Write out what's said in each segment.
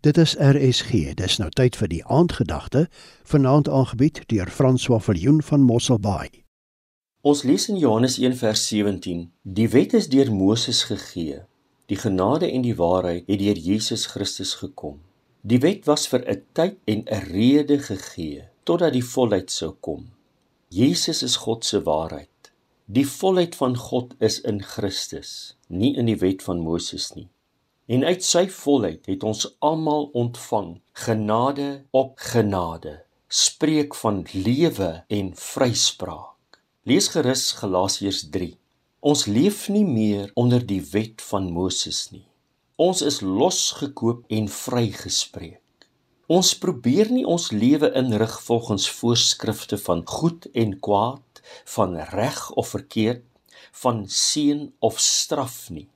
Dit is RSG. Dis nou tyd vir die aandgedagte, vanaand aangebied deur François Viljoen van Mosselbaai. Ons lees in Johannes 1 vers 17: Die wet is deur Moses gegee. Die genade en die waarheid het deur Jesus Christus gekom. Die wet was vir 'n tyd en 'n rede gegee totdat die volheid sou kom. Jesus is God se waarheid. Die volheid van God is in Christus, nie in die wet van Moses nie. En uit sy volheid het ons almal ontvang genade op genade. Spreek van lewe en vryspraak. Lees gerus Galasiërs 3. Ons leef nie meer onder die wet van Moses nie. Ons is losgekoop en vrygespreek. Ons probeer nie ons lewe inrig volgens voorskrifte van goed en kwaad, van reg of verkeerd, van seën of straf nie.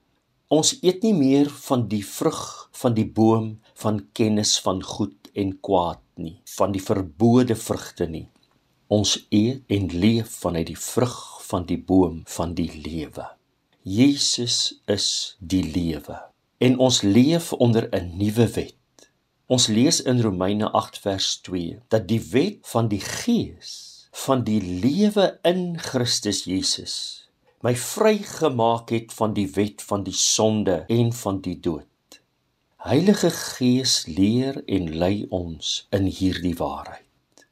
Ons eet nie meer van die vrug van die boom van kennis van goed en kwaad nie, van die verbode vrugte nie. Ons eet en leef vanuit die vrug van die boom van die lewe. Jesus is die lewe en ons leef onder 'n nuwe wet. Ons lees in Romeine 8 vers 2 dat die wet van die gees van die lewe in Christus Jesus my vrygemaak het van die wet van die sonde en van die dood. Heilige Gees leer en lei ons in hierdie waarheid.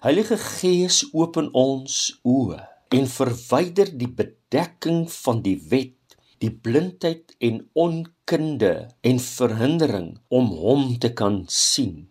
Heilige Gees open ons oë en verwyder die bedekking van die wet, die blindheid en onkunde en verhindering om hom te kan sien.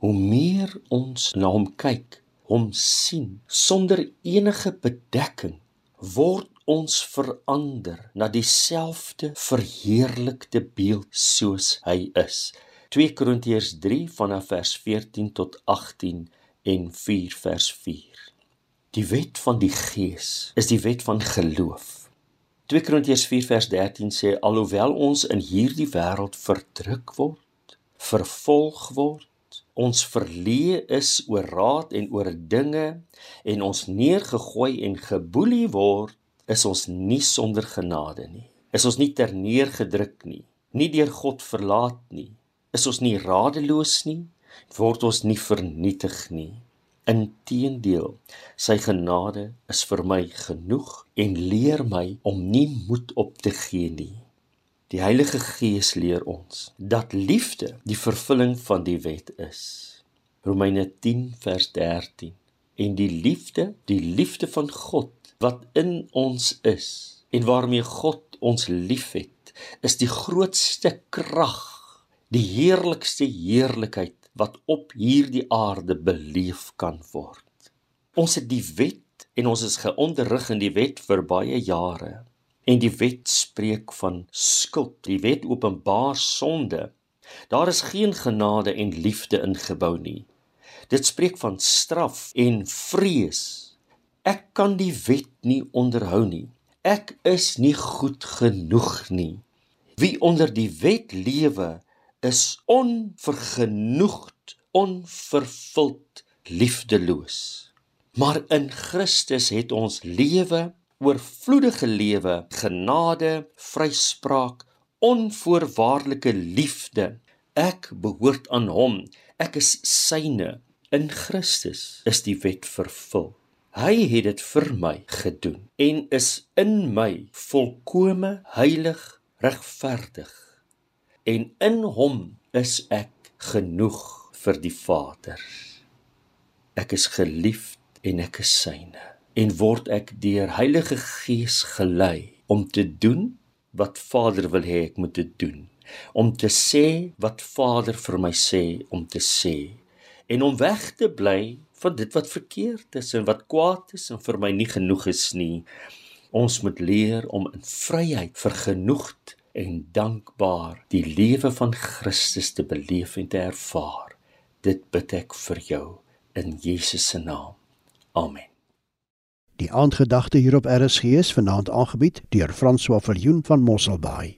Hoe meer ons na hom kyk, hom sien sonder enige bedekking, word ons verander na dieselfde verheerlikte beeld soos hy is. 2 Korintiërs 3 vanaf vers 14 tot 18 en 4 vers 4. Die wet van die Gees is die wet van geloof. 2 Korintiërs 4 vers 13 sê alhoewel ons in hierdie wêreld verdruk word, vervolg word, ons verleë is oor raad en oor dinge en ons neergegooi en geboelie word is ons nie sonder genade nie. Is ons nie terneergedruk nie, nie deur God verlaat nie. Is ons nie radeloos nie, word ons nie vernietig nie. Inteendeel, sy genade is vir my genoeg en leer my om nie moed op te gee nie. Die Heilige Gees leer ons dat liefde die vervulling van die wet is. Romeine 10 vers 13. En die liefde, die liefde van God wat in ons is en waarmee God ons liefhet, is die grootste krag, die heerlikste heerlikheid wat op hierdie aarde beleef kan word. Ons het die wet en ons is geonderrig in die wet vir baie jare. En die wet spreek van skuld. Die wet openbaar sonde. Daar is geen genade en liefde ingebou nie. Dit spreek van straf en vrees Ek kan die wet nie onderhou nie. Ek is nie goed genoeg nie. Wie onder die wet lewe, is onvergenoegd, onvervuld, liefdeloos. Maar in Christus het ons lewe, oorvloedige lewe, genade, vryspraak, onvoorwaardelike liefde. Ek behoort aan hom. Ek is syne. In Christus is die wet vervul. Hy het dit vir my gedoen en is in my volkome heilig regverdig. En in hom is ek genoeg vir die Vader. Ek is geliefd en ek is syne en word ek deur Heilige Gees gelei om te doen wat Vader wil hê ek moet doen om te sê wat Vader vir my sê om te sê en om weg te bly van dit wat verkeerd is en wat kwaad is en vir my nie genoeg is nie. Ons moet leer om in vryheid vergenoegd en dankbaar die lewe van Christus te beleef en te ervaar. Dit bid ek vir jou in Jesus se naam. Amen. Die aandgedagte hier op RSG is vanaand aangebied deur François Viljoen van Mosselbaai.